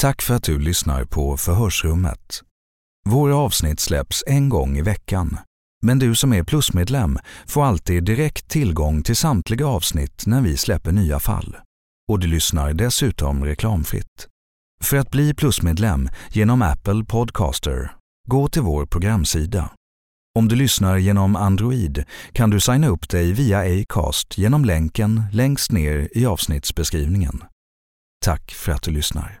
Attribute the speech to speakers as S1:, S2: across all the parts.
S1: Tack för att du lyssnar på Förhörsrummet. Våra avsnitt släpps en gång i veckan. Men du som är plusmedlem får alltid direkt tillgång till samtliga avsnitt när vi släpper nya fall. Och du lyssnar dessutom reklamfritt. För att bli plusmedlem genom Apple Podcaster, gå till vår programsida. Om du lyssnar genom Android kan du signa upp dig via Acast genom länken längst ner i avsnittsbeskrivningen. Tack för att du lyssnar.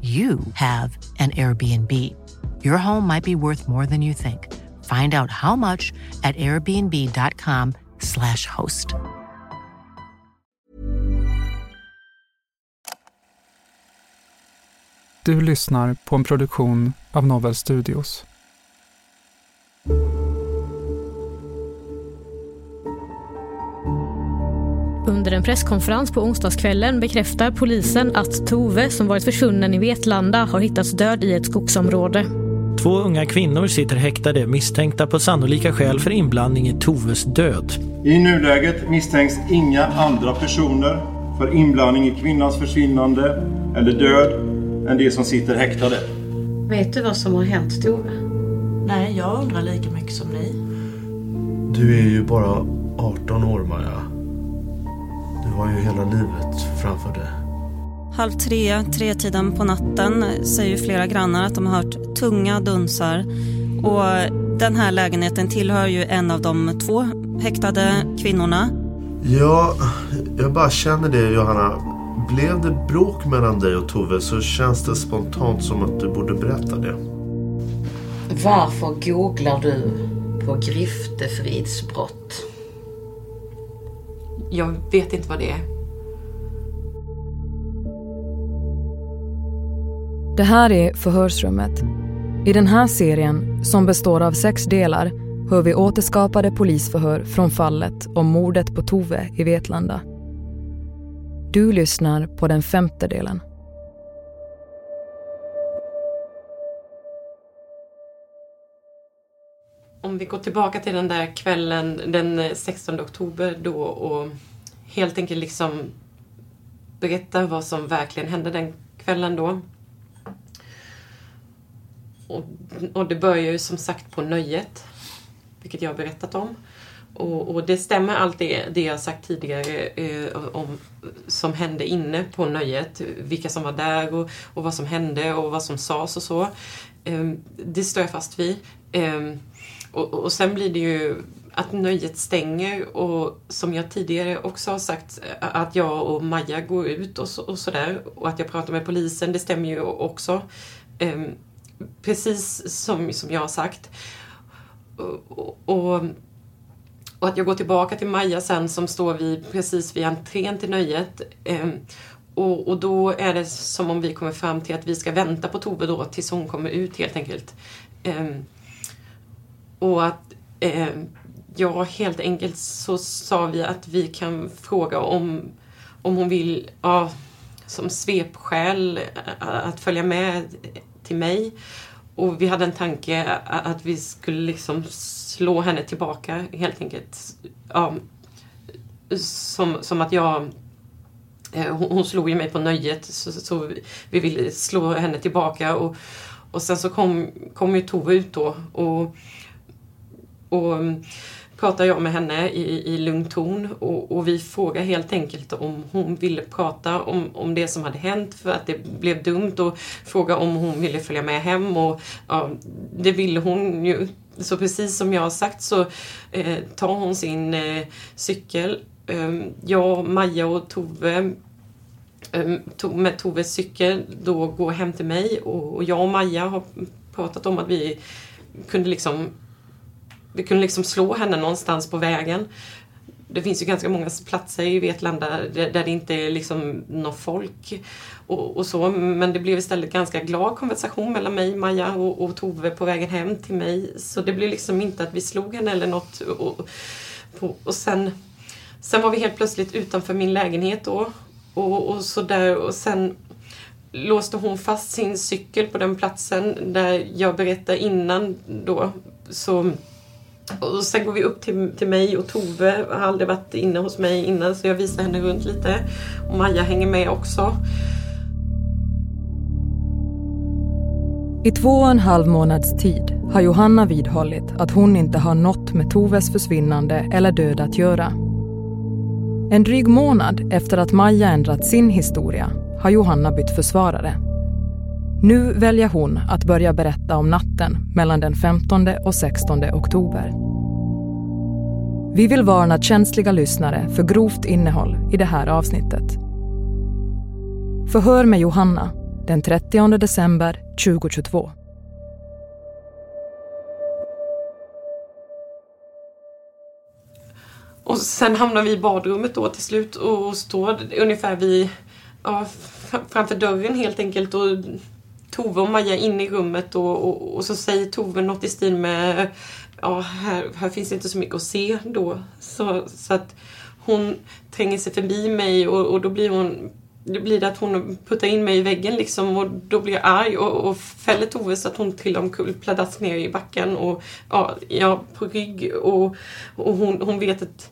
S2: you have an Airbnb. Your home might be worth more than you think. Find out how much at airbnb.com/slash host.
S3: Du lyssnar på en produktion av Novel Studios.
S4: Under en presskonferens på onsdagskvällen bekräftar polisen att Tove, som varit försvunnen i Vetlanda, har hittats död i ett skogsområde.
S5: Två unga kvinnor sitter häktade misstänkta på sannolika skäl för inblandning i Toves död.
S6: I nuläget misstänks inga andra personer för inblandning i kvinnans försvinnande eller död än de som sitter häktade.
S7: Vet du vad som har hänt Tove?
S8: Nej, jag undrar lika mycket som ni.
S9: Du är ju bara 18 år Maja. Du har ju hela livet framför dig.
S10: Halv tre, tretiden på natten säger flera grannar att de har hört tunga dunsar. Och den här lägenheten tillhör ju en av de två häktade kvinnorna.
S9: Ja, jag bara känner det Johanna. Blev det bråk mellan dig och Tove så känns det spontant som att du borde berätta det.
S7: Varför googlar du på griftefridsbrott?
S11: Jag vet inte vad det är.
S12: Det här är Förhörsrummet. I den här serien, som består av sex delar, hör vi återskapade polisförhör från fallet om mordet på Tove i Vetlanda. Du lyssnar på den femte delen.
S11: Om vi går tillbaka till den där kvällen den 16 oktober då och helt enkelt liksom berätta vad som verkligen hände den kvällen då. Och, och det börjar ju som sagt på Nöjet, vilket jag har berättat om. Och, och det stämmer allt det, det jag sagt tidigare eh, om som hände inne på Nöjet. Vilka som var där och, och vad som hände och vad som sades och så. Eh, det står jag fast vid. Eh, och, och sen blir det ju att nöjet stänger och som jag tidigare också har sagt eh, att jag och Maja går ut och, så, och sådär och att jag pratar med polisen, det stämmer ju också. Um, precis som, som jag har sagt. Och, och, och, att jag går tillbaka till Maja sen som står vid, precis vid entrén till nöjet. Um, och, och då är det som om vi kommer fram till att vi ska vänta på Tove då tills hon kommer ut helt enkelt. Um, och att eh, ja, helt enkelt så sa vi att vi kan fråga om, om hon vill, ja, som svepskäl eh, att följa med till mig. Och vi hade en tanke att vi skulle liksom slå henne tillbaka helt enkelt. Ja, som, som att jag eh, hon, slog ju mig på nöjet så, så, vi ville slå henne tillbaka och, och sen så kom, kom ju Tove ut då och, och mm, pratade jag med henne i, i lugn ton och, och vi frågade helt enkelt om hon ville prata om, om det som hade hänt för att det blev dumt och fråga om hon ville följa med hem och ja, det ville hon ju. Så precis som jag har sagt så eh, tar hon sin eh, cykel. Eh, jag, Maja och Tove eh, med Toves cykel då går hem till mig och, och jag och Maja har pratat om att vi kunde liksom vi kunde liksom slå henne någonstans på vägen. Det finns ju ganska många platser i Vetlanda där, där det inte är liksom något folk och, och, så. Men det blev istället ganska glad konversation mellan mig, Maja och, och Tove på vägen hem till mig. Så det blev liksom inte att vi slog henne eller något. Och, och, och sen, sen var vi helt plötsligt utanför min lägenhet då. Och, och, så där, och sen låste hon fast sin cykel på den platsen där jag berättade innan då. Så och sen går vi upp till, till mig och Tove har aldrig varit inne hos mig innan så jag visar henne runt lite. Och Maja hänger med också.
S12: I två och en halv månads tid har Johanna vidhållit att hon inte har något med Toves försvinnande eller död att göra. En dryg månad efter att Maja ändrat sin historia har Johanna bytt försvarare. Nu väljer hon att börja berätta om natten mellan den 15 och 16 oktober. Vi vill varna känsliga lyssnare för grovt innehåll i det här avsnittet. Förhör med Johanna den 30 december 2022.
S11: Och sen hamnar vi i badrummet då till slut och står ungefär vid, ja, framför dörren helt enkelt och Tove och Maja in i rummet och, och, och, så säger Tove något i stil med ja, här, här finns inte så mycket att se då. Så, så att hon tränger sig förbi mig och, och då blir hon Då blir det att hon puttar in mig i väggen liksom och då blir jag arg och, och fäller Tove så att hon trillar omkull pladask ner i backen och ja, ja på rygg och, och hon, hon vet att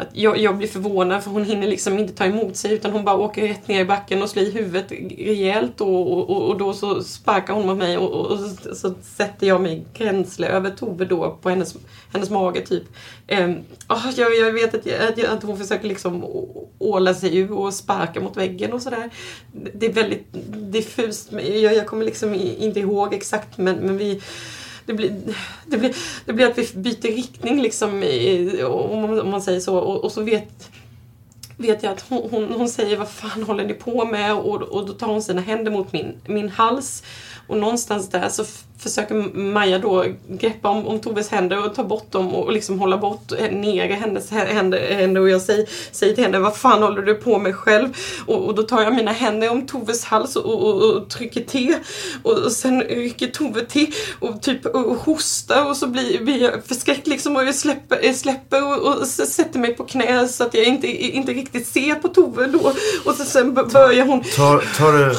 S11: att jag, jag, blir förvånad för hon hinner liksom inte ta emot sig utan hon bara åker rätt ner i backen och slår i huvudet rejält och, och, och då så sparkar hon mot mig och, och, så, så sätter jag mig gränsle över Tove då på hennes, hennes mage typ. Um, oh, jag, jag vet att, att, att hon försöker liksom åla sig ur och sparka mot väggen och sådär. Det är väldigt diffust. Jag, jag kommer liksom inte ihåg exakt men, men vi det blir, det, blir, det blir att vi byter riktning liksom, i, om man säger så. Och, och så vet, vet jag att hon, hon, hon, säger vad fan håller ni på med? Och, och då tar hon sina händer mot min, min hals. Och någonstans där så försöker Maja då greppa om, om Toves händer och ta bort dem och liksom hålla bort nere hennes händer, händer och jag säger, säger till henne vad fan håller du på med själv? Och, och då tar jag mina händer om Toves hals och, och, och trycker till och, sen rycker Tove till och typ och hostar och så blir, blir jag förskräckt liksom och jag släpper, släpper och, sätter mig på knä så att jag inte, inte riktigt ser på Tove då och så sen börjar hon...
S9: Ta, ta det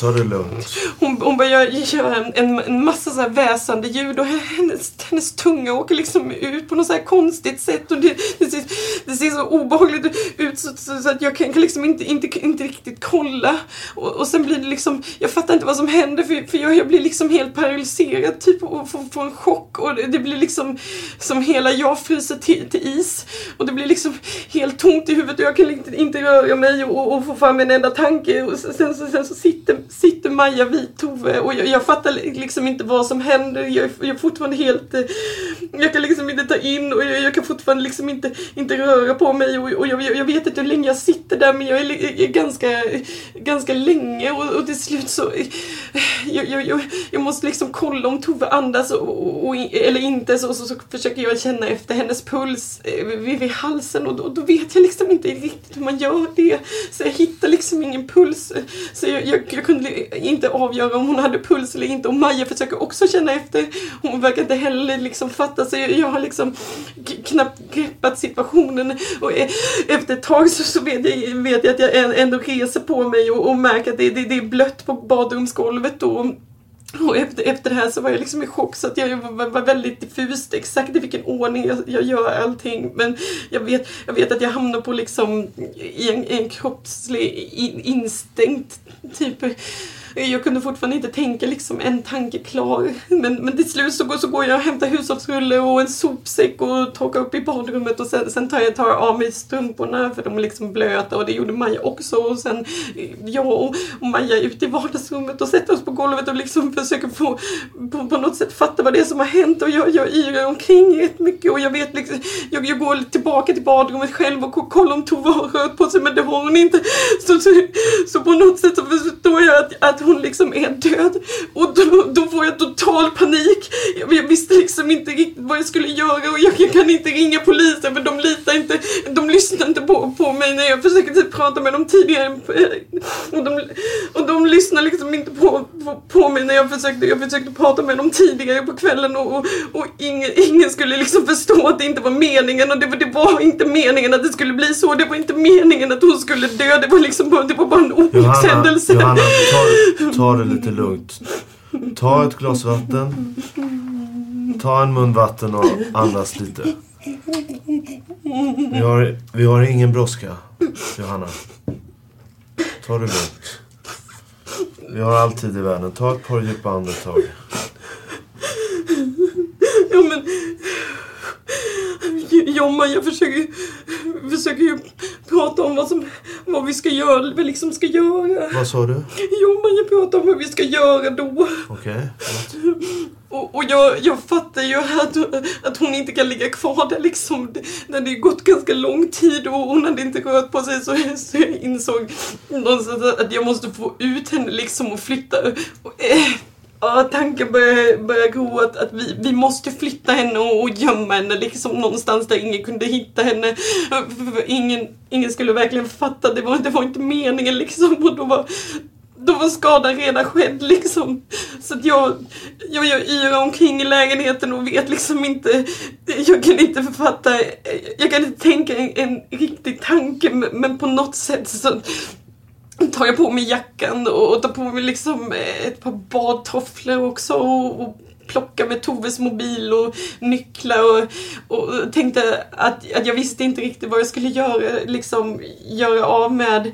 S9: Ta det lugnt.
S11: Hon, hon börjar göra en, en, en massa så här väsande ljud och hennes, hennes tunga åker liksom ut på något så här konstigt sätt. Och det, det, ser, det ser så obehagligt ut så, så, så, att jag kan, kan liksom inte, inte, inte riktigt kolla. Och, och sen blir det liksom, jag fattar inte vad som händer för, för jag, jag blir liksom helt paralyserad typ och får, får en chock. Och det, det, blir liksom som hela jag fryser till, till is. Och det blir liksom helt tomt i huvudet och jag kan inte, inte röra mig och, och få fram en enda tanke. Och sen, sen, sen så sitter sitter Maja vid Tove och jag, jag fattar liksom inte vad som händer. Jag, jag är fortfarande helt... Eh, jag kan liksom inte ta in och jag, jag kan fortfarande liksom inte, inte röra på mig och, och jag, jag, vet inte hur länge jag sitter där men jag är, är ganska, ganska länge och, och till slut så... Eh, jag, jag, jag, måste liksom kolla om Tove andas och, och, eller inte så, så, så försöker jag känna efter hennes puls eh, vid, vid halsen och då, då, vet jag liksom inte riktigt hur man gör det. Så jag hittar liksom ingen puls. Så jag, jag, jag kunde inte avgöra om hon hade puls eller inte och Maja försöker också känna efter. Hon verkar inte heller liksom fatta så jag, har liksom knappt greppat situationen och e- efter ett tag så, så vet, jag, vet jag att jag ändå reser på mig och, och märker att det, det, det är blött på badrumsgolvet och och efter, efter det här så var jag liksom i chock så att jag var, var väldigt diffust exakt i vilken ordning jag, jag gör allting. Men jag vet, jag vet att jag hamnar på liksom i en, en kroppslig in, instinkt. Typ jag kunde fortfarande inte tänka liksom en tanke klar. Men, men till slut så går, så går jag och hämtar hushållsrulle och en sopsäck och torkar upp i badrummet och sen, sen tar, jag, tar av mig strumporna för de är liksom blöta och det gjorde Maja också. Och sen eh, jag och, och Maja ut i vardagsrummet och sätter oss på golvet och liksom försöker få på, på något sätt fatta vad det är som har hänt och jag, jag yrar omkring rätt mycket och jag vet liksom, jag, jag går tillbaka till badrummet själv och kollar om Tove har rört på sig men det har hon inte. Så, så, så på något sätt så förstår jag att, att hon liksom är död. Och då, då får jag total panik. Jag, jag visste liksom inte riktigt vad jag skulle göra och jag, jag, kan inte ringa polisen för de litar inte, de lyssnar inte på, på mig när jag försöker typ prata med dem tidigare. Och de, och de lyssnar liksom inte på, på, på mig när jag försökte, jag försökte prata med dem tidigare på kvällen och, och, och ingen, ingen skulle liksom förstå att det inte var meningen och det, det var inte meningen att det skulle bli så. Det var inte meningen att hon skulle dö. Det var liksom bara, det var bara en olyckshändelse.
S9: Johanna, Johanna ta, ta det lite lugnt. Ta ett glas vatten. Ta en mun vatten och andas lite. Vi har, vi har ingen brådska, Johanna. Ta det lugnt. Vi har all tid i världen. Ta ett par djupa andetag.
S11: Ja, men... Jomma, jag försöker, försöker ju prata om vad, som, vad vi ska göra, vad vi liksom ska göra.
S9: Vad sa du?
S11: Jomma, jag pratar om vad vi ska göra då.
S9: Okej. Okay.
S11: Och, och jag, jag fattar ju att, att hon inte kan ligga kvar där liksom. När det gått ganska lång tid och hon hade inte rört på sig så, så jag insåg någonstans att jag måste få ut henne liksom och flytta. Och, äh, Ja, tanken börjar, börjar gro att, att vi, vi måste flytta henne och, och gömma henne liksom någonstans där ingen kunde hitta henne. För, för ingen, ingen skulle verkligen fatta, det var, det var inte meningen liksom. Och då var, då var skadan redan skedd liksom. Så att jag, jag, jag yrar omkring i lägenheten och vet liksom inte, jag kan inte författa, jag kan inte tänka en, en riktig tanke men på något sätt så tar jag på mig jackan och tar på mig liksom eh, ett par badtofflor också och, och plockar med Toves mobil och nycklar och, och tänkte att, att jag visste inte riktigt vad jag skulle göra, liksom göra av med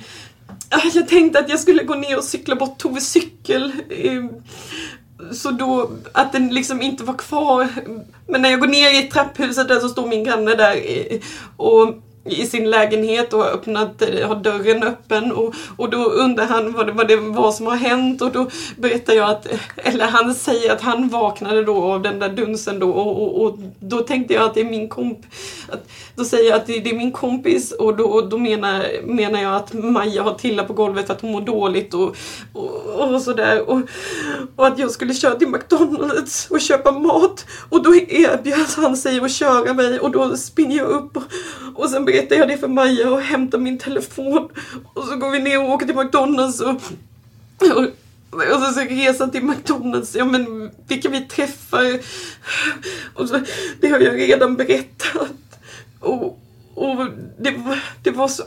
S11: ah, jag tänkte att jag skulle gå ner och cykla bort Toves cykel. Ehm, så då, att den liksom inte var kvar. Men när jag går ner i trapphuset där så står min granne där. Eh, och i sin lägenhet och har öppnat, har dörren öppen och, och då undrar han vad det, vad det var som har hänt och då berättar jag att, eller han säger att han vaknade då av den där dunsen då och, och, och då tänkte jag att det är min komp att, då säger jag att det, det, är min kompis och då, då menar, menar jag att Maja har trillat på golvet för att hon mår dåligt och, och, och sådär och, och att jag skulle köra till McDonalds och köpa mat och då erbjöd han sig att köra mig och då springer jag upp och, och sen berättar jag det för Maja och hämtar min telefon. Och så går vi ner och åker till McDonalds och, och och så resan till McDonalds, ja men vilka vi träffar. Och så, det har jag redan berättat. Och, och det, det var så...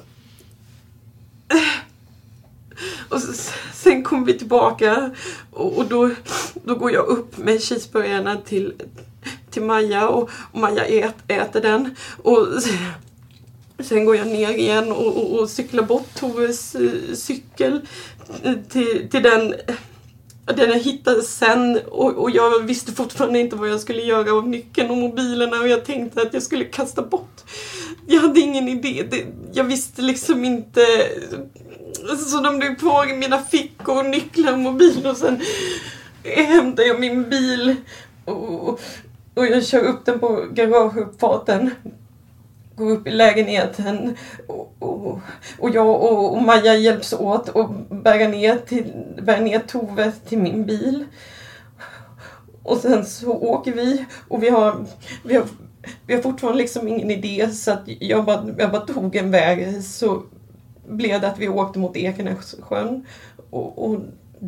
S11: Och så, sen kom vi tillbaka och, och, då, då går jag upp med cheeseburgarna till, till Maja och, och Maja ät, äter den. Och Sen går jag ner igen och, och, och cyklar bort Toves eh, cykel eh, till, till den eh, den jag hittade sen och, och, jag visste fortfarande inte vad jag skulle göra av nyckeln och mobilerna och jag tänkte att jag skulle kasta bort. Jag hade ingen idé. Det, jag visste liksom inte. Så de blev kvar i mina fickor, nycklar och mobil och sen hämtade jag min bil och, och jag kör upp den på garageuppfarten går upp i lägenheten och, och, och jag och, och, Maja hjälps åt och bära ner, till, bära ner Tove till min bil. Och sen så åker vi och vi har, vi har, vi har fortfarande liksom ingen idé så att jag bara, jag bara tog en väg så blev det att vi åkte mot Ekenässjön och, och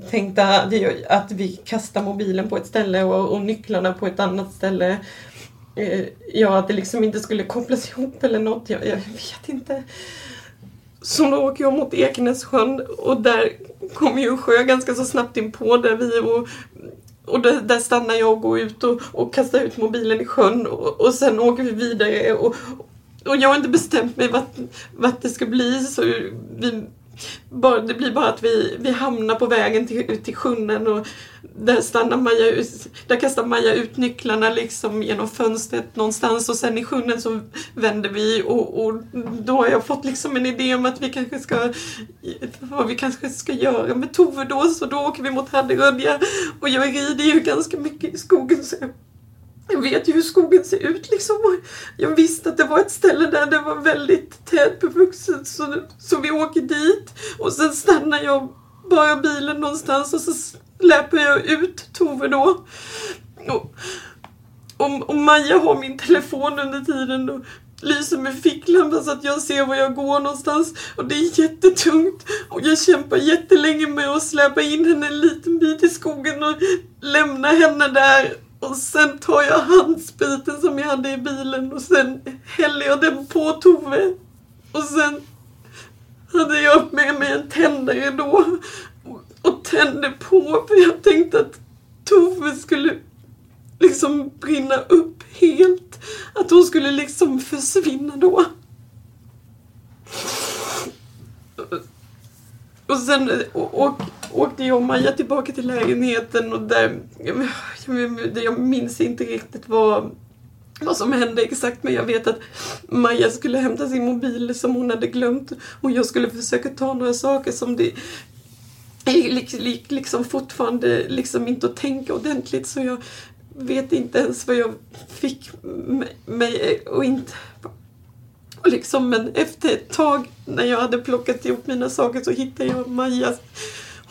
S11: tänkte att vi kastar mobilen på ett ställe och, och nycklarna på ett annat ställe. Eh, ja, att det liksom inte skulle kopplas ihop eller något. Jag, jag vet inte. Så då åker jag mot Ekenässjön och där kommer ju en sjö ganska så snabbt in på där vi och och där, där stannar jag och går ut och, och kastar ut mobilen i sjön och, och sen åker vi vidare och, och jag har inte bestämt mig vart, det ska bli så vi bara, det blir bara att vi, vi hamnar på vägen till, ut till sjön och där stannar Maja ut, där kastar Maja ut nycklarna liksom genom fönstret någonstans och sen i sjön så vänder vi och, och då har jag fått liksom en idé om att vi kanske ska vad vi kanske ska göra med Tove då så då åker vi mot Hadderödja och jag rider ju ganska mycket i skogen så jag jag vet ju hur skogen ser ut liksom. Jag visste att det var ett ställe där det var väldigt tätbevuxet så, så vi åker dit och sen stannar jag bara bilen någonstans och så släpar jag ut Tove då. Och, och, och Maja har min telefon under tiden och lyser med ficklampan så att jag ser var jag går någonstans. Och det är jättetungt och jag kämpar jättelänge med att släpa in henne en liten bit i skogen och lämna henne där och sen tar jag handspriten som jag hade i bilen och sen häller jag den på Tove. Och sen hade jag med mig en tändare då och tände på för jag tänkte att Tove skulle liksom brinna upp helt. Att hon skulle liksom försvinna då. Och sen och, åkte jag och Maja tillbaka till lägenheten och där, jag, jag minns inte riktigt vad, vad som hände exakt men jag vet att Maja skulle hämta sin mobil som hon hade glömt och jag skulle försöka ta några saker som det gick liksom fortfarande liksom inte att tänka ordentligt så jag vet inte ens vad jag fick mig och inte och liksom, men efter ett tag när jag hade plockat ihop mina saker så hittade jag Majas...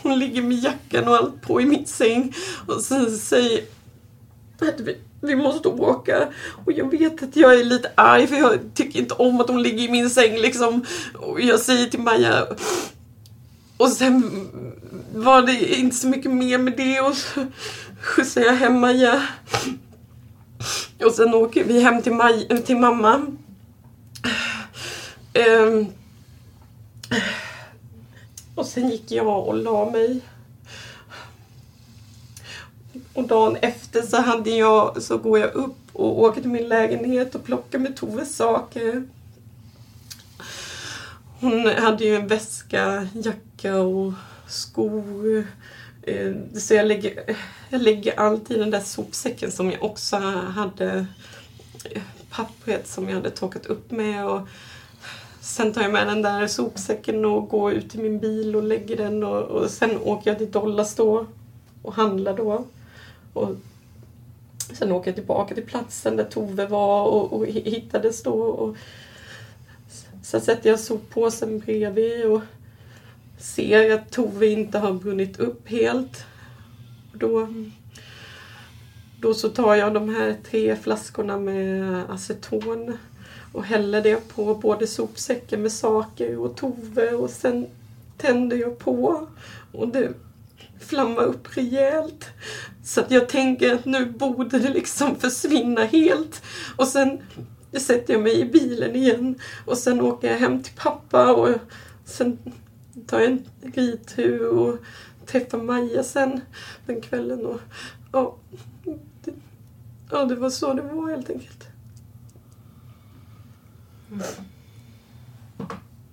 S11: Hon ligger med jackan och allt på i min säng. Och sen säger att vi, vi måste åka. Och jag vet att jag är lite arg för jag tycker inte om att hon ligger i min säng liksom. Och jag säger till Maja och sen var det inte så mycket mer med det och så skjutsar jag hem Maja. Och sen åker vi hem till, Maj, till mamma. Um, och sen gick jag och la mig. Och dagen efter så, hade jag, så går jag upp och åker till min lägenhet och plockar med Toves saker. Hon hade ju en väska, jacka och skor. Eh, så jag lägger, jag lägger allt i den där sopsäcken som jag också hade eh, pappret som jag hade torkat upp med. Och sen tar jag med den där sopsäcken och går ut till min bil och lägger den och, och sen åker jag till Dollarstore och handlar då. Och sen åker jag tillbaka till platsen där Tove var och, och hittades då. Och sen sätter jag soppåsen bredvid och ser att Tove inte har brunnit upp helt. Då då så tar jag de här tre flaskorna med aceton och häller det på både sopsäcken med saker och Tove och sen tänder jag på och det flammar upp rejält. Så att jag tänker att nu borde det liksom försvinna helt. Och sen sätter jag mig i bilen igen och sen åker jag hem till pappa och sen tar jag en ridtur och träffar Maja sen den kvällen. Och, och Ja, det var så det var helt enkelt.
S9: Mm.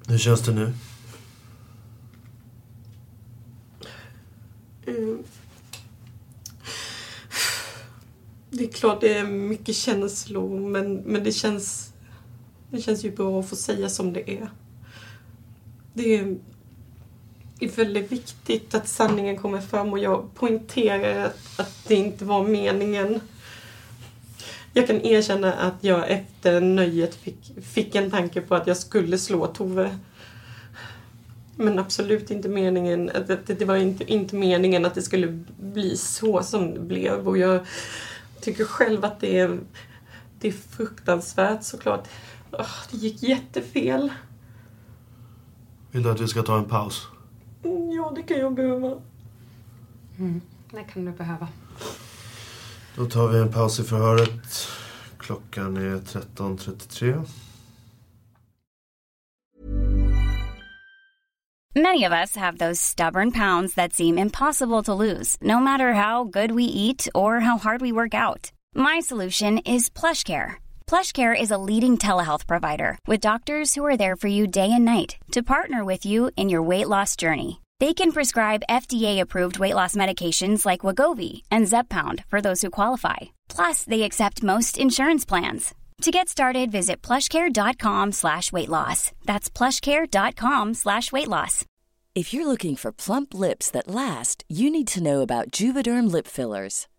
S9: Hur känns det nu?
S11: Mm. Det är klart det är mycket känslor men, men det, känns, det känns ju bra att få säga som det är. Det är, är väldigt viktigt att sanningen kommer fram och jag poängterar att, att det inte var meningen jag kan erkänna att jag efter nöjet fick, fick en tanke på att jag skulle slå Tove. Men absolut inte meningen, det, det var inte, inte meningen att det skulle bli så som det blev. Och jag tycker själv att det är, det är fruktansvärt såklart. Oh, det gick jättefel.
S9: Vill du att vi ska ta en paus?
S11: Ja, det kan jag behöva. Mm. Det kan du behöva.
S9: Då tar vi en paus i förhöret. Klockan är 13.33.
S13: Many of us have those stubborn pounds that seem impossible to lose, no matter how good we eat or how hard we work out. My solution is PlushCare. PlushCare is a leading telehealth provider with doctors who are there for you day and night to partner with you in your weight loss journey. They can prescribe FDA-approved weight loss medications like Wagovi and Zepbound for those who qualify. Plus, they accept most insurance plans. To get started, visit plushcare.com slash weight loss. That's plushcare.com slash weight loss.
S14: If you're looking for plump lips that last, you need to know about Juvederm lip fillers.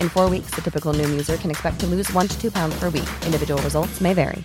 S15: In four weeks, the typical Noom user can expect to lose one to two pounds per week. Individual results may vary.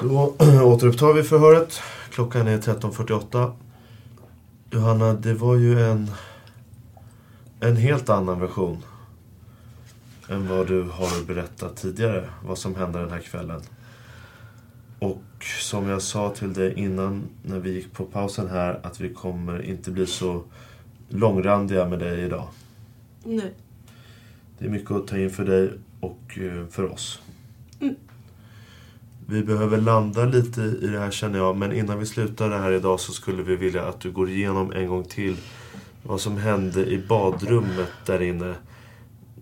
S9: Då återupptar vi förhöret. Klockan är 13.48. Johanna, det var ju en, en helt annan version än vad du har berättat tidigare. Vad som hände den här kvällen. Och som jag sa till dig innan när vi gick på pausen här att vi kommer inte bli så långrandiga med dig idag.
S11: Nej.
S9: Det är mycket att ta in för dig och eh, för oss. Vi behöver landa lite i det här känner jag. Men innan vi slutar det här idag så skulle vi vilja att du går igenom en gång till vad som hände i badrummet där inne.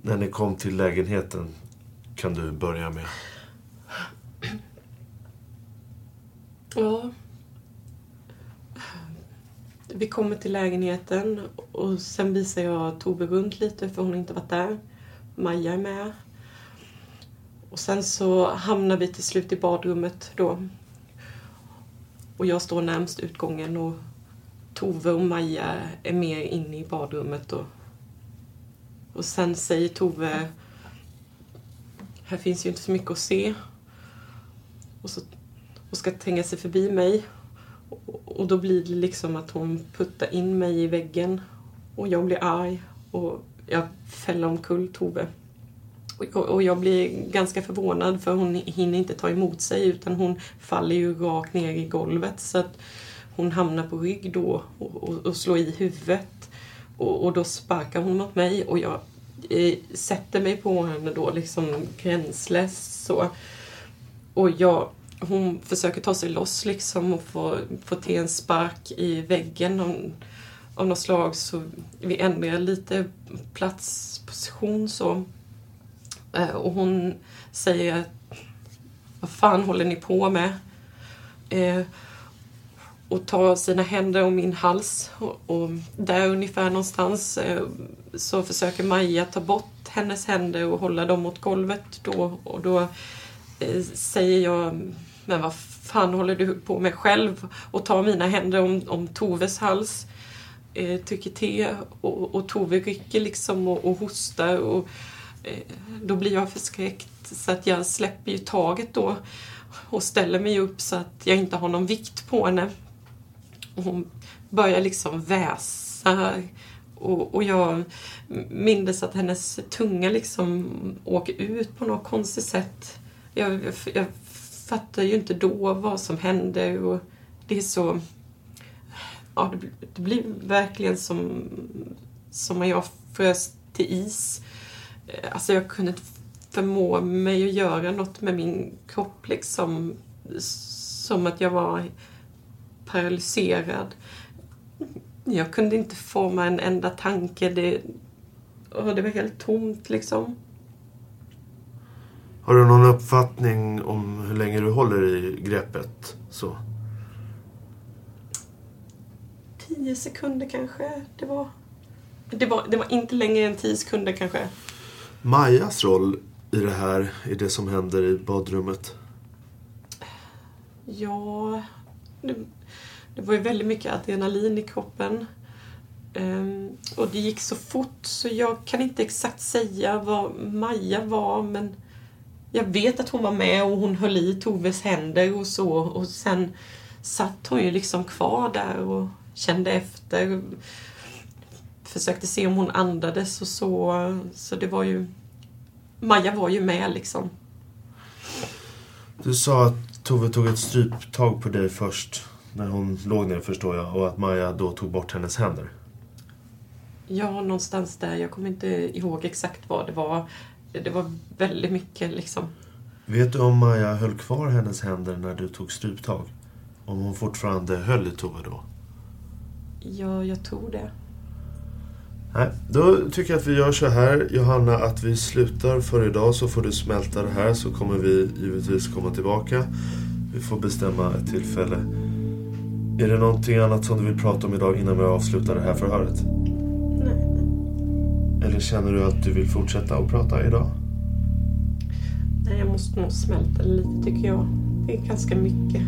S9: När ni kom till lägenheten kan du börja med.
S11: Ja. Vi kommer till lägenheten och sen visar jag Tove runt lite för hon har inte varit där. Maja är med. Och sen så hamnar vi till slut i badrummet då. Och jag står närmst utgången och Tove och Maja är mer inne i badrummet. Och, och sen säger Tove här finns ju inte så mycket att se. Och, så, och ska tränga sig förbi mig. Och, och då blir det liksom att hon puttar in mig i väggen. Och jag blir arg och jag fäller omkull Tove. Och, jag blir ganska förvånad för hon hinner inte ta emot sig utan hon faller ju rakt ner i golvet. Så att hon hamnar på rygg då och, och, och slår i huvudet. Och, och, då sparkar hon mot mig och jag eh, sätter mig på henne då liksom gränslös så. Och jag, hon försöker ta sig loss liksom och få, få till en spark i väggen av, av något slag så vi ändrar lite platsposition så. Eh, och hon säger Vad fan håller ni på med? Eh, och tar sina händer om min hals och, och där ungefär någonstans eh, så försöker Maja ta bort hennes händer och hålla dem mot golvet då och då eh, säger jag men vad fan håller du på med själv? Och tar mina händer om, om Toves hals. Eh, tycker till och, och Tove rycker liksom och, och hostar och Eh, då blir jag förskräckt så att jag släpper ju taget då och ställer mig upp så att jag inte har någon vikt på henne. Och hon börjar liksom väsa och, och jag mindes att hennes tunga liksom åker ut på något konstigt sätt. Jag, jag, jag fattar ju inte då vad som hände och det är så... Ja, det, det blir verkligen som, som när jag frös till is. Alltså jag kunde inte förmå mig att göra något med min kropp liksom. Som att jag var paralyserad. Jag kunde inte forma en enda tanke. Det, det var helt tomt liksom.
S9: Har du någon uppfattning om hur länge du håller i greppet? Så?
S11: Tio sekunder kanske. Det var, det var, det var inte längre än tio sekunder kanske.
S9: Majas roll i det här, i det som händer i badrummet?
S11: Ja, det, det var ju väldigt mycket adrenalin i kroppen. Um, och det gick så fort så jag kan inte exakt säga vad Maja var men jag vet att hon var med och hon höll i Toves händer och så och sen satt hon ju liksom kvar där och kände efter. Försökte se om hon andades och så. Så det var ju... Maja var ju med liksom.
S9: Du sa att Tove tog ett stryptag på dig först när hon låg ner förstår jag och att Maja då tog bort hennes händer.
S11: Ja, någonstans där. Jag kommer inte ihåg exakt vad det var. Det var väldigt mycket liksom.
S9: Vet du om Maja höll kvar hennes händer när du tog stryptag? Om hon fortfarande höll i Tove då?
S11: Ja, jag tror det.
S9: Nej, då tycker jag att vi gör så här, Johanna, att vi slutar för idag så får du smälta det här så kommer vi givetvis komma tillbaka. Vi får bestämma ett tillfälle. Är det någonting annat som du vill prata om idag innan vi avslutar det här förhöret?
S11: Nej.
S9: Eller känner du att du vill fortsätta att prata idag?
S11: Nej, jag måste nog smälta lite tycker jag. Det är ganska mycket.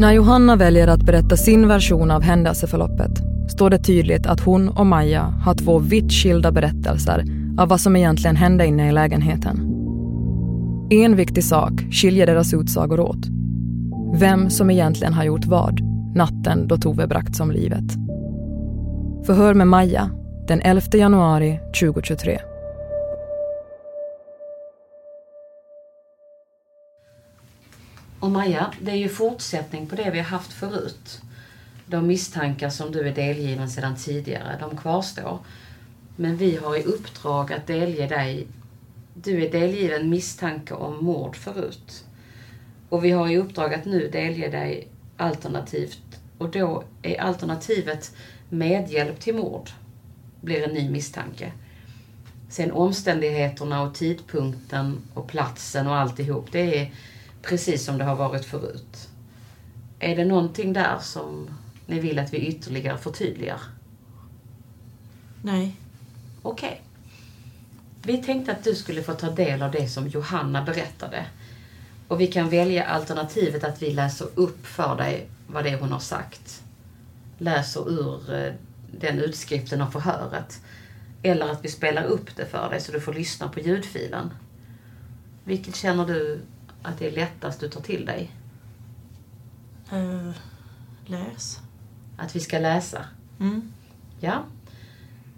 S12: När Johanna väljer att berätta sin version av händelseförloppet står det tydligt att hon och Maja har två vitt skilda berättelser av vad som egentligen hände inne i lägenheten. En viktig sak skiljer deras utsagor åt. Vem som egentligen har gjort vad natten då Tove bragts om livet. Förhör med Maja den 11 januari 2023.
S7: Och Maja, det är ju fortsättning på det vi har haft förut. De misstankar som du är delgiven sedan tidigare, de kvarstår. Men vi har i uppdrag att delge dig... Du är delgiven misstanke om mord förut. Och vi har i uppdrag att nu delge dig alternativt. Och då är alternativet medhjälp till mord. Blir en ny misstanke. Sen omständigheterna och tidpunkten och platsen och alltihop. Det är precis som det har varit förut. Är det någonting där som ni vill att vi ytterligare förtydligar?
S8: Nej.
S7: Okej. Okay. Vi tänkte att du skulle få ta del av det som Johanna berättade. Och vi kan välja alternativet att vi läser upp för dig vad det är hon har sagt. Läser ur eh, den utskriften av förhöret. Eller att vi spelar upp det för dig så du får lyssna på ljudfilen. Vilket känner du att det är lättast du tar till dig?
S8: Eh, läs.
S7: Att vi ska läsa?
S8: Mm.
S7: Ja.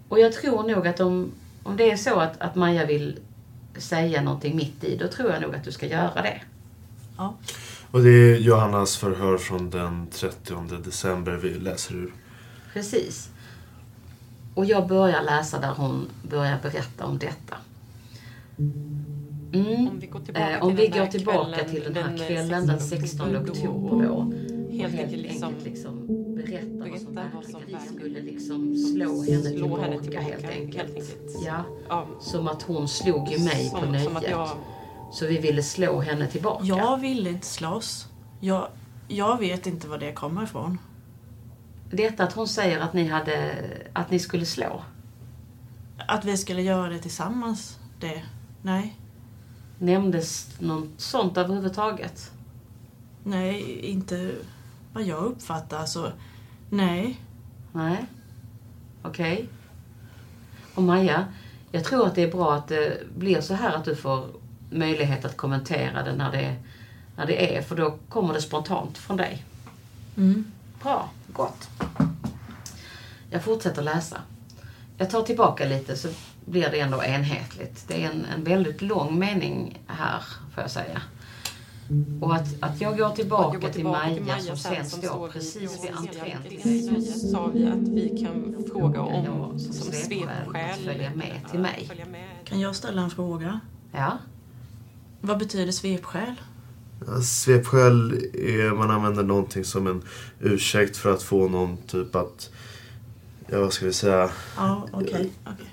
S7: Och jag tror nog att om, om det är så att, att Maja vill säga någonting mitt i, då tror jag nog att du ska göra det.
S8: Ja.
S9: Och det är Johannas förhör från den 30 december vi läser ur.
S7: Precis. Och jag börjar läsa där hon börjar berätta om detta. Mm.
S11: Om vi går tillbaka
S7: Eh, om
S11: till
S7: vi
S11: den här
S7: går tillbaka
S11: kvällen,
S7: till den här
S11: den, eh,
S7: kvällen den 16 oktober då.
S11: Helt enkelt liksom
S7: liksom berätta vad som
S11: berätta vad som
S7: verkligen skulle liksom slå henne
S11: slå
S7: tillbaka,
S11: henne tillbaka,
S7: helt enkelt.
S11: helt enkelt.
S7: Ja.
S11: Ja.
S7: Som att hon slog ju mig på
S11: Som-
S7: nöjet.
S11: som att jag-
S7: Så vi ville slå henne tillbaka.
S8: Jag ville inte slåss. Jag, jag vet inte var det kommer ifrån.
S7: Detta att hon säger att ni, hade, att ni skulle slå.
S8: Att vi skulle göra det tillsammans, det... Nej.
S7: Nämndes något sånt överhuvudtaget?
S8: Nej, inte vad jag uppfattar. Så, nej.
S7: Nej. Okej. Och Maja, jag tror att det är bra att det blir så här att du får möjlighet att kommentera det när det, när det är, för då kommer det spontant från dig.
S8: Mm.
S7: Bra, gott. Jag fortsätter läsa. Jag tar tillbaka lite så blir det ändå enhetligt. Det är en, en väldigt lång mening här, får jag säga. Och att, att jag går tillbaka,
S11: Jag går
S7: till,
S11: tillbaka
S7: Maja,
S11: till Maja
S7: som
S11: sen som
S7: står
S11: står
S7: precis vid entrén till
S11: till sa vi att vi kan fråga om
S7: jag
S11: som
S7: som svepskäl följa med till mig.
S8: Kan jag ställa en fråga?
S7: Ja.
S8: Vad betyder svepskäl?
S9: Ja, Svepskäl är man använder någonting som en ursäkt för att få någon typ att, ja vad ska vi säga,
S8: Ja, okej. okej.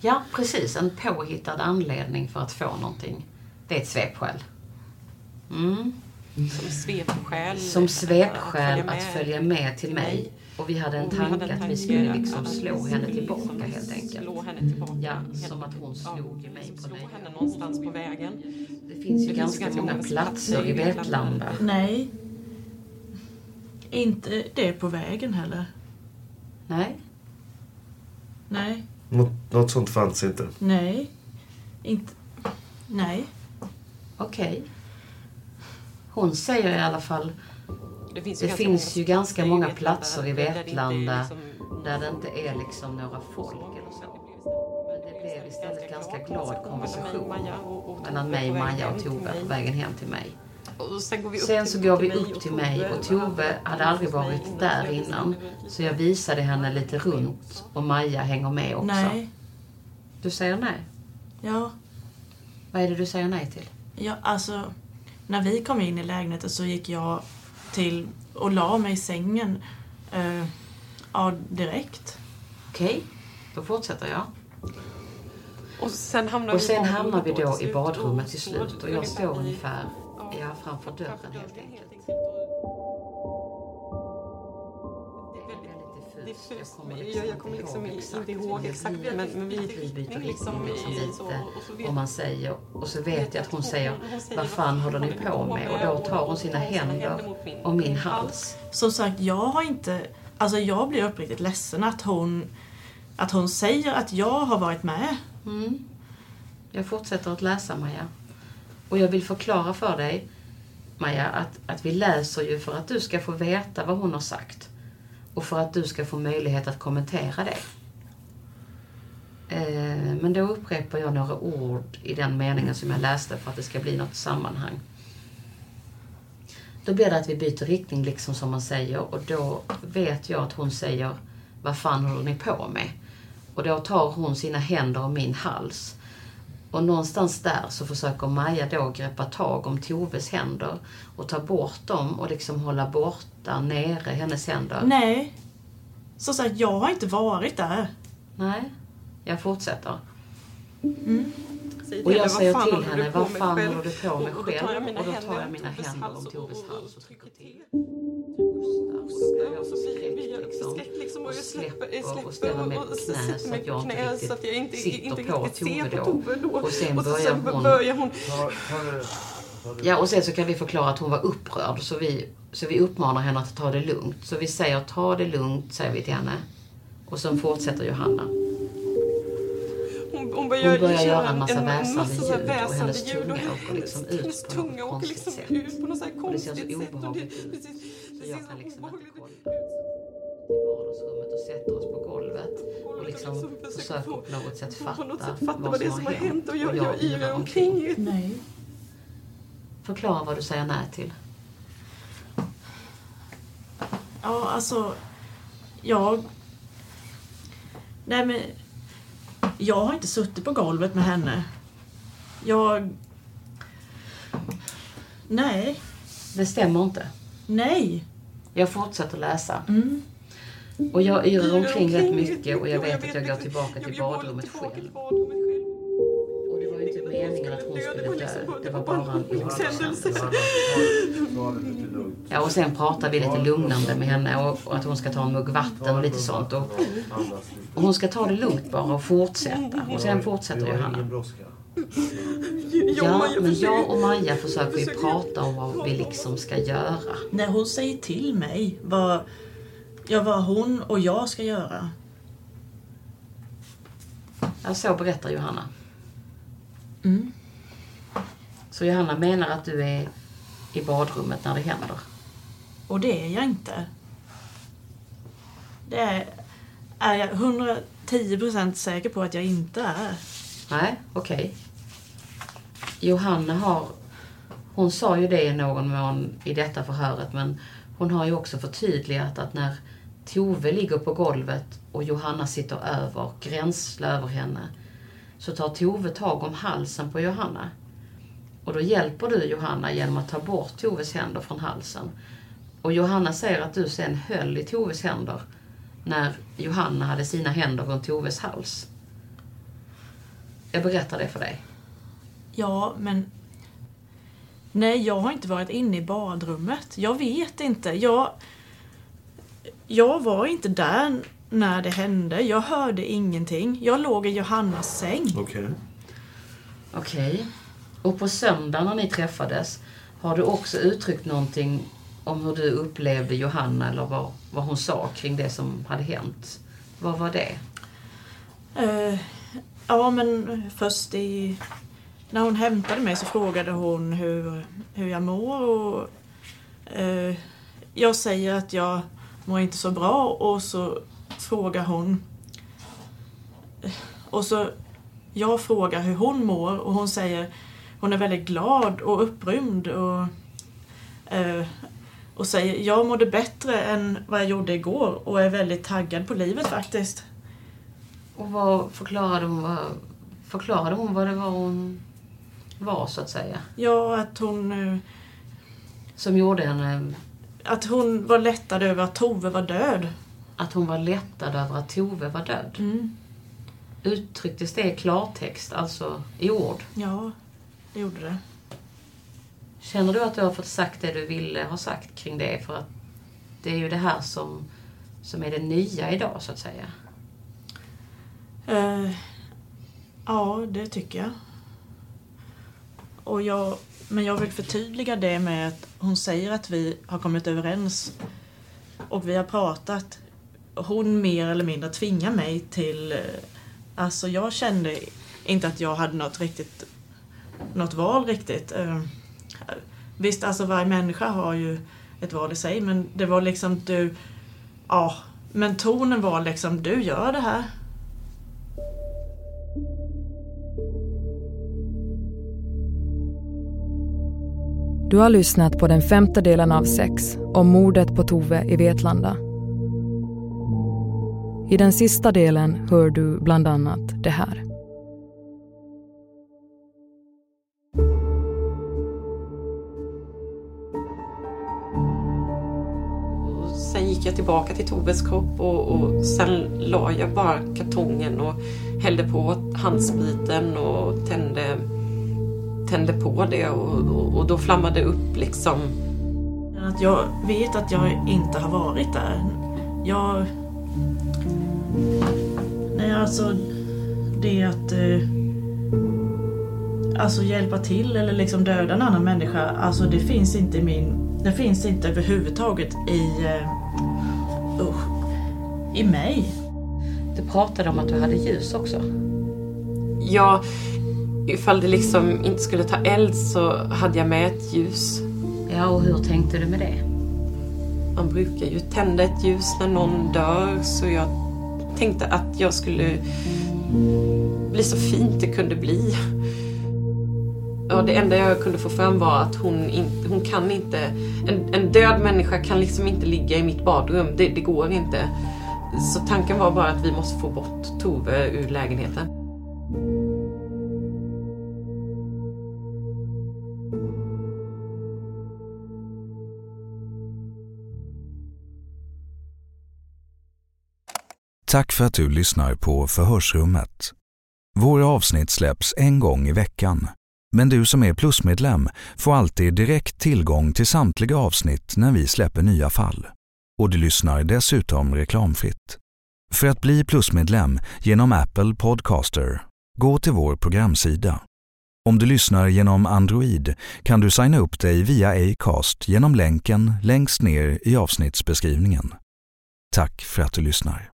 S7: Ja, precis. En påhittad anledning för att få någonting. Det är ett svepskäl. Mm.
S11: Som svepskäl.
S7: Som svepskäl
S11: att
S7: att följa med till mig. Och vi hade en tanke att vi skulle liksom slå henne tillbaka helt enkelt.
S11: slå henne tillbaka.
S7: Ja, som att hon slog ju mig på
S11: slå
S7: nöjet.
S11: henne någonstans på vägen.
S7: Det finns ju ganska många platser i Vetlanda.
S8: Nej. Inte det på vägen heller.
S7: Nej.
S8: Nej.
S9: Något, något sånt fanns inte.
S8: Nej. Inte... Nej.
S7: Okej. Hon säger i alla fall
S11: Det finns
S7: det
S11: ju ganska
S7: finns
S11: många
S7: ju ganska
S11: platser i
S7: många platser i
S11: där det inte är
S7: Vetlanda
S11: liksom-
S7: där det inte är liksom några folk eller så. Men det blev istället ganska glad konversation mellan mig, Maja och Tove på vägen hem till mig.
S11: Och sen går vi upp
S7: Sen
S11: till-
S7: så går vi upp
S11: och
S7: till mig och Tove hade aldrig varit där innan. Så jag visade henne lite runt och Maja hänger med också.
S8: Nej.
S7: Du säger nej?
S8: Ja.
S7: Vad är det du säger nej till?
S8: Ja, alltså. När vi kom in i lägenheten så gick jag till och la mig i sängen. Eh, ja, direkt.
S7: Okej, då fortsätter jag.
S11: Och sen hamnar
S7: Och
S11: vi
S7: sen
S11: badrummet
S7: hamnar vi då i badrummet till slut och jag står
S11: i-
S7: ungefär ja, framför dörren helt enkelt.
S11: diffust. Jag, jag kommer liksom inte ihåg exakt. Men, men vi
S7: Vi byter
S11: liksom
S7: riktning liksom
S11: i- så-
S7: lite
S11: och så vet-
S7: och man säger och så vet jag att hon säger vad fan håller ni på med? Och då tar hon sina händer om min hals.
S8: Som sagt, jag har inte... Alltså jag blir uppriktigt ledsen att hon, att hon säger att jag har varit med.
S7: Mm. Jag fortsätter att läsa Maja. Och jag vill förklara för dig Maja att, att vi läser ju för att du ska få veta vad hon har sagt. Och för att du ska få möjlighet att kommentera det. Eh, men då upprepar jag några ord i den meningen som jag läste för att det ska bli något sammanhang. Då blir det att vi byter riktning liksom som man säger och då vet jag att hon säger Vad fan håller ni på med? Och då tar hon sina händer om min hals. Och någonstans där så försöker Maja då greppa tag om Toves händer och ta bort dem och liksom hålla borta nere hennes händer.
S8: Nej. Som sagt, jag har inte varit där.
S7: Nej. Jag fortsätter.
S8: Mm.
S11: Säg
S7: Och jag säger
S11: vad fan
S7: till henne, vad fan
S11: själv?"
S7: håller du på med
S11: Och- och då tar
S7: själv?
S11: jag mina
S7: Och då tar
S11: händer
S7: jag mina händer om Toves hals och trycker till.
S11: Och så blir jag förskräckt liksom och jag släpper, jag
S7: och ställer mig på knä så att jag inte
S11: knä
S7: riktigt
S11: så att jag inte,
S7: sitter
S11: inte
S7: på
S11: riktigt ser på. Tove då.
S7: Och sen
S11: och så
S7: börjar
S11: sen
S7: hon-
S11: börjar hon...
S7: Ja, och sen så kan vi förklara att hon var upprörd. Så vi, så vi uppmanar henne att ta det lugnt. Så vi säger ta det lugnt, säger vi till henne. Och sen fortsätter Johanna.
S11: hon börjar,
S7: Hon börjar göra en massa
S11: en
S7: väsande
S11: massa
S7: ljud och
S11: väsande
S7: hennes
S11: ljud
S7: tunga
S11: och
S7: åker liksom ut
S11: hennes
S7: på
S11: tunga
S7: något
S11: åker
S7: konstigt
S11: liksom
S7: sätt.
S11: ut på något så här
S7: Och det ser så
S11: konstigt sätt. Och det,
S7: obehagligt ut.
S11: precis,
S7: Så
S11: precis
S7: jag kan
S11: som
S7: liksom inte
S11: obehagligt
S7: kolla i vardagsrummet och sätter oss på golvet och liksom försöker på något sätt fatta,
S11: något sätt fatta vad det är som har hänt och jag, jag
S7: yrar
S11: omkring.
S8: Nej.
S7: Förklara vad du säger nej till.
S8: Ja, alltså... Jag... Nej, men... Jag har inte suttit på golvet med henne. Jag... Nej.
S7: Det stämmer inte.
S8: Nej.
S7: Jag fortsätter läsa.
S8: Mm.
S7: Och jag yrar omkring rätt mycket och jag vet att jag går tillbaka till badrummet själv. Och det var ju inte meningen att hon skulle dö. Det var bara en olyckshändelse. Ja, och sen pratar vi lite lugnande med henne och, och att hon ska ta en mugg vatten och lite sånt. Och, och hon ska ta det lugnt bara och fortsätta. Och sen fortsätter Johanna. Ja, men jag och Maja försöker ju prata om vad vi liksom ska göra.
S8: När hon säger till mig vad, ja, vad hon och jag ska göra.
S7: Ja, så berättar Johanna.
S8: Mm.
S7: Så Johanna menar att du är i badrummet när det händer?
S8: Och det är jag inte. Det är, är jag 110% säker på att jag inte är.
S7: Nej, okej. Johanna har... Hon sa ju det i någon mån i detta förhöret men hon har ju också förtydligat att när Tove ligger på golvet och Johanna sitter över, gränsle över henne, så tar Tove tag om halsen på Johanna. Och då hjälper du Johanna genom att ta bort Toves händer från halsen. Och Johanna säger att du sen höll i Toves händer när Johanna hade sina händer runt Toves hals. Jag berättar det för dig.
S8: Ja, men... Nej, jag har inte varit inne i badrummet. Jag vet inte. Jag... Jag var inte där när det hände. Jag hörde ingenting. Jag låg i Johannas säng.
S9: Okej.
S7: Okej. Och på söndagen när ni träffades, har du också uttryckt någonting om hur du upplevde Johanna eller vad, vad hon sa kring det som hade hänt? Vad var det?
S8: Eh, ja, men först i... När hon hämtade mig så frågade hon hur, hur jag mår och... Eh, jag säger att jag mår inte så bra och så frågar hon... Och så... Jag frågar hur hon mår och hon säger hon är väldigt glad och upprymd och, eh, och säger jag mådde bättre än vad jag gjorde igår och är väldigt taggad på livet faktiskt.
S7: Och vad förklarade hon förklarade hon vad det var hon var så att säga?
S8: Ja, att hon... eh,
S7: Som gjorde henne...
S8: Att hon var lättad över att Tove var död.
S7: Att hon var lättad över att Tove var död?
S8: Mm.
S7: Uttrycktes det i klartext, alltså i ord?
S8: Ja, det gjorde det.
S7: Känner du att du har fått sagt det du ville ha sagt kring det? För att det är ju det här som, som är det nya idag, så att säga.
S8: Eh, ja, det tycker jag. Och jag. Men jag vill förtydliga det med att hon säger att vi har kommit överens och vi har pratat. Hon mer eller mindre tvingar mig till... Eh, alltså jag kände inte att jag hade något riktigt... Något val riktigt. Eh, visst, alltså varje människa har ju ett val i sig men det var liksom du... Ja, men tonen var liksom du gör det här.
S12: Du har lyssnat på den femte delen av sex om mordet på Tove i Vetlanda. I den sista delen hör du bland annat det här.
S11: Sen gick jag tillbaka till Toves kropp och, och sen la jag bara kartongen och hällde på handspriten och tände, tände på det och, och, och då flammade det upp liksom.
S8: Att jag vet att jag inte har varit där. Jag... Nej, alltså det att... Eh, alltså hjälpa till eller liksom döda en annan människa. Alltså det finns inte i min... Det finns inte överhuvudtaget i... Eh, usch, I mig.
S7: Du pratade om att du hade ljus också.
S11: Ja, ifall det liksom inte skulle ta eld så hade jag med ett ljus.
S7: Ja, och hur tänkte du med det?
S11: Man brukar ju tända ett ljus när någon dör så jag tänkte att jag skulle bli så fint det kunde bli. Ja, det enda jag kunde få fram var att hon, inte, hon kan inte... En, en död människa kan liksom inte ligga i mitt badrum. Det, det går inte. Så tanken var bara att vi måste få bort Tove ur lägenheten.
S16: Tack för att du lyssnar på Förhörsrummet. Våra avsnitt släpps en gång i veckan. Men du som är plusmedlem får alltid direkt tillgång till samtliga avsnitt när vi släpper nya fall. Och du lyssnar dessutom reklamfritt. För att bli plusmedlem genom Apple Podcaster, gå till vår programsida. Om du lyssnar genom Android kan du signa upp dig via Acast genom länken längst ner i avsnittsbeskrivningen. Tack för att du lyssnar.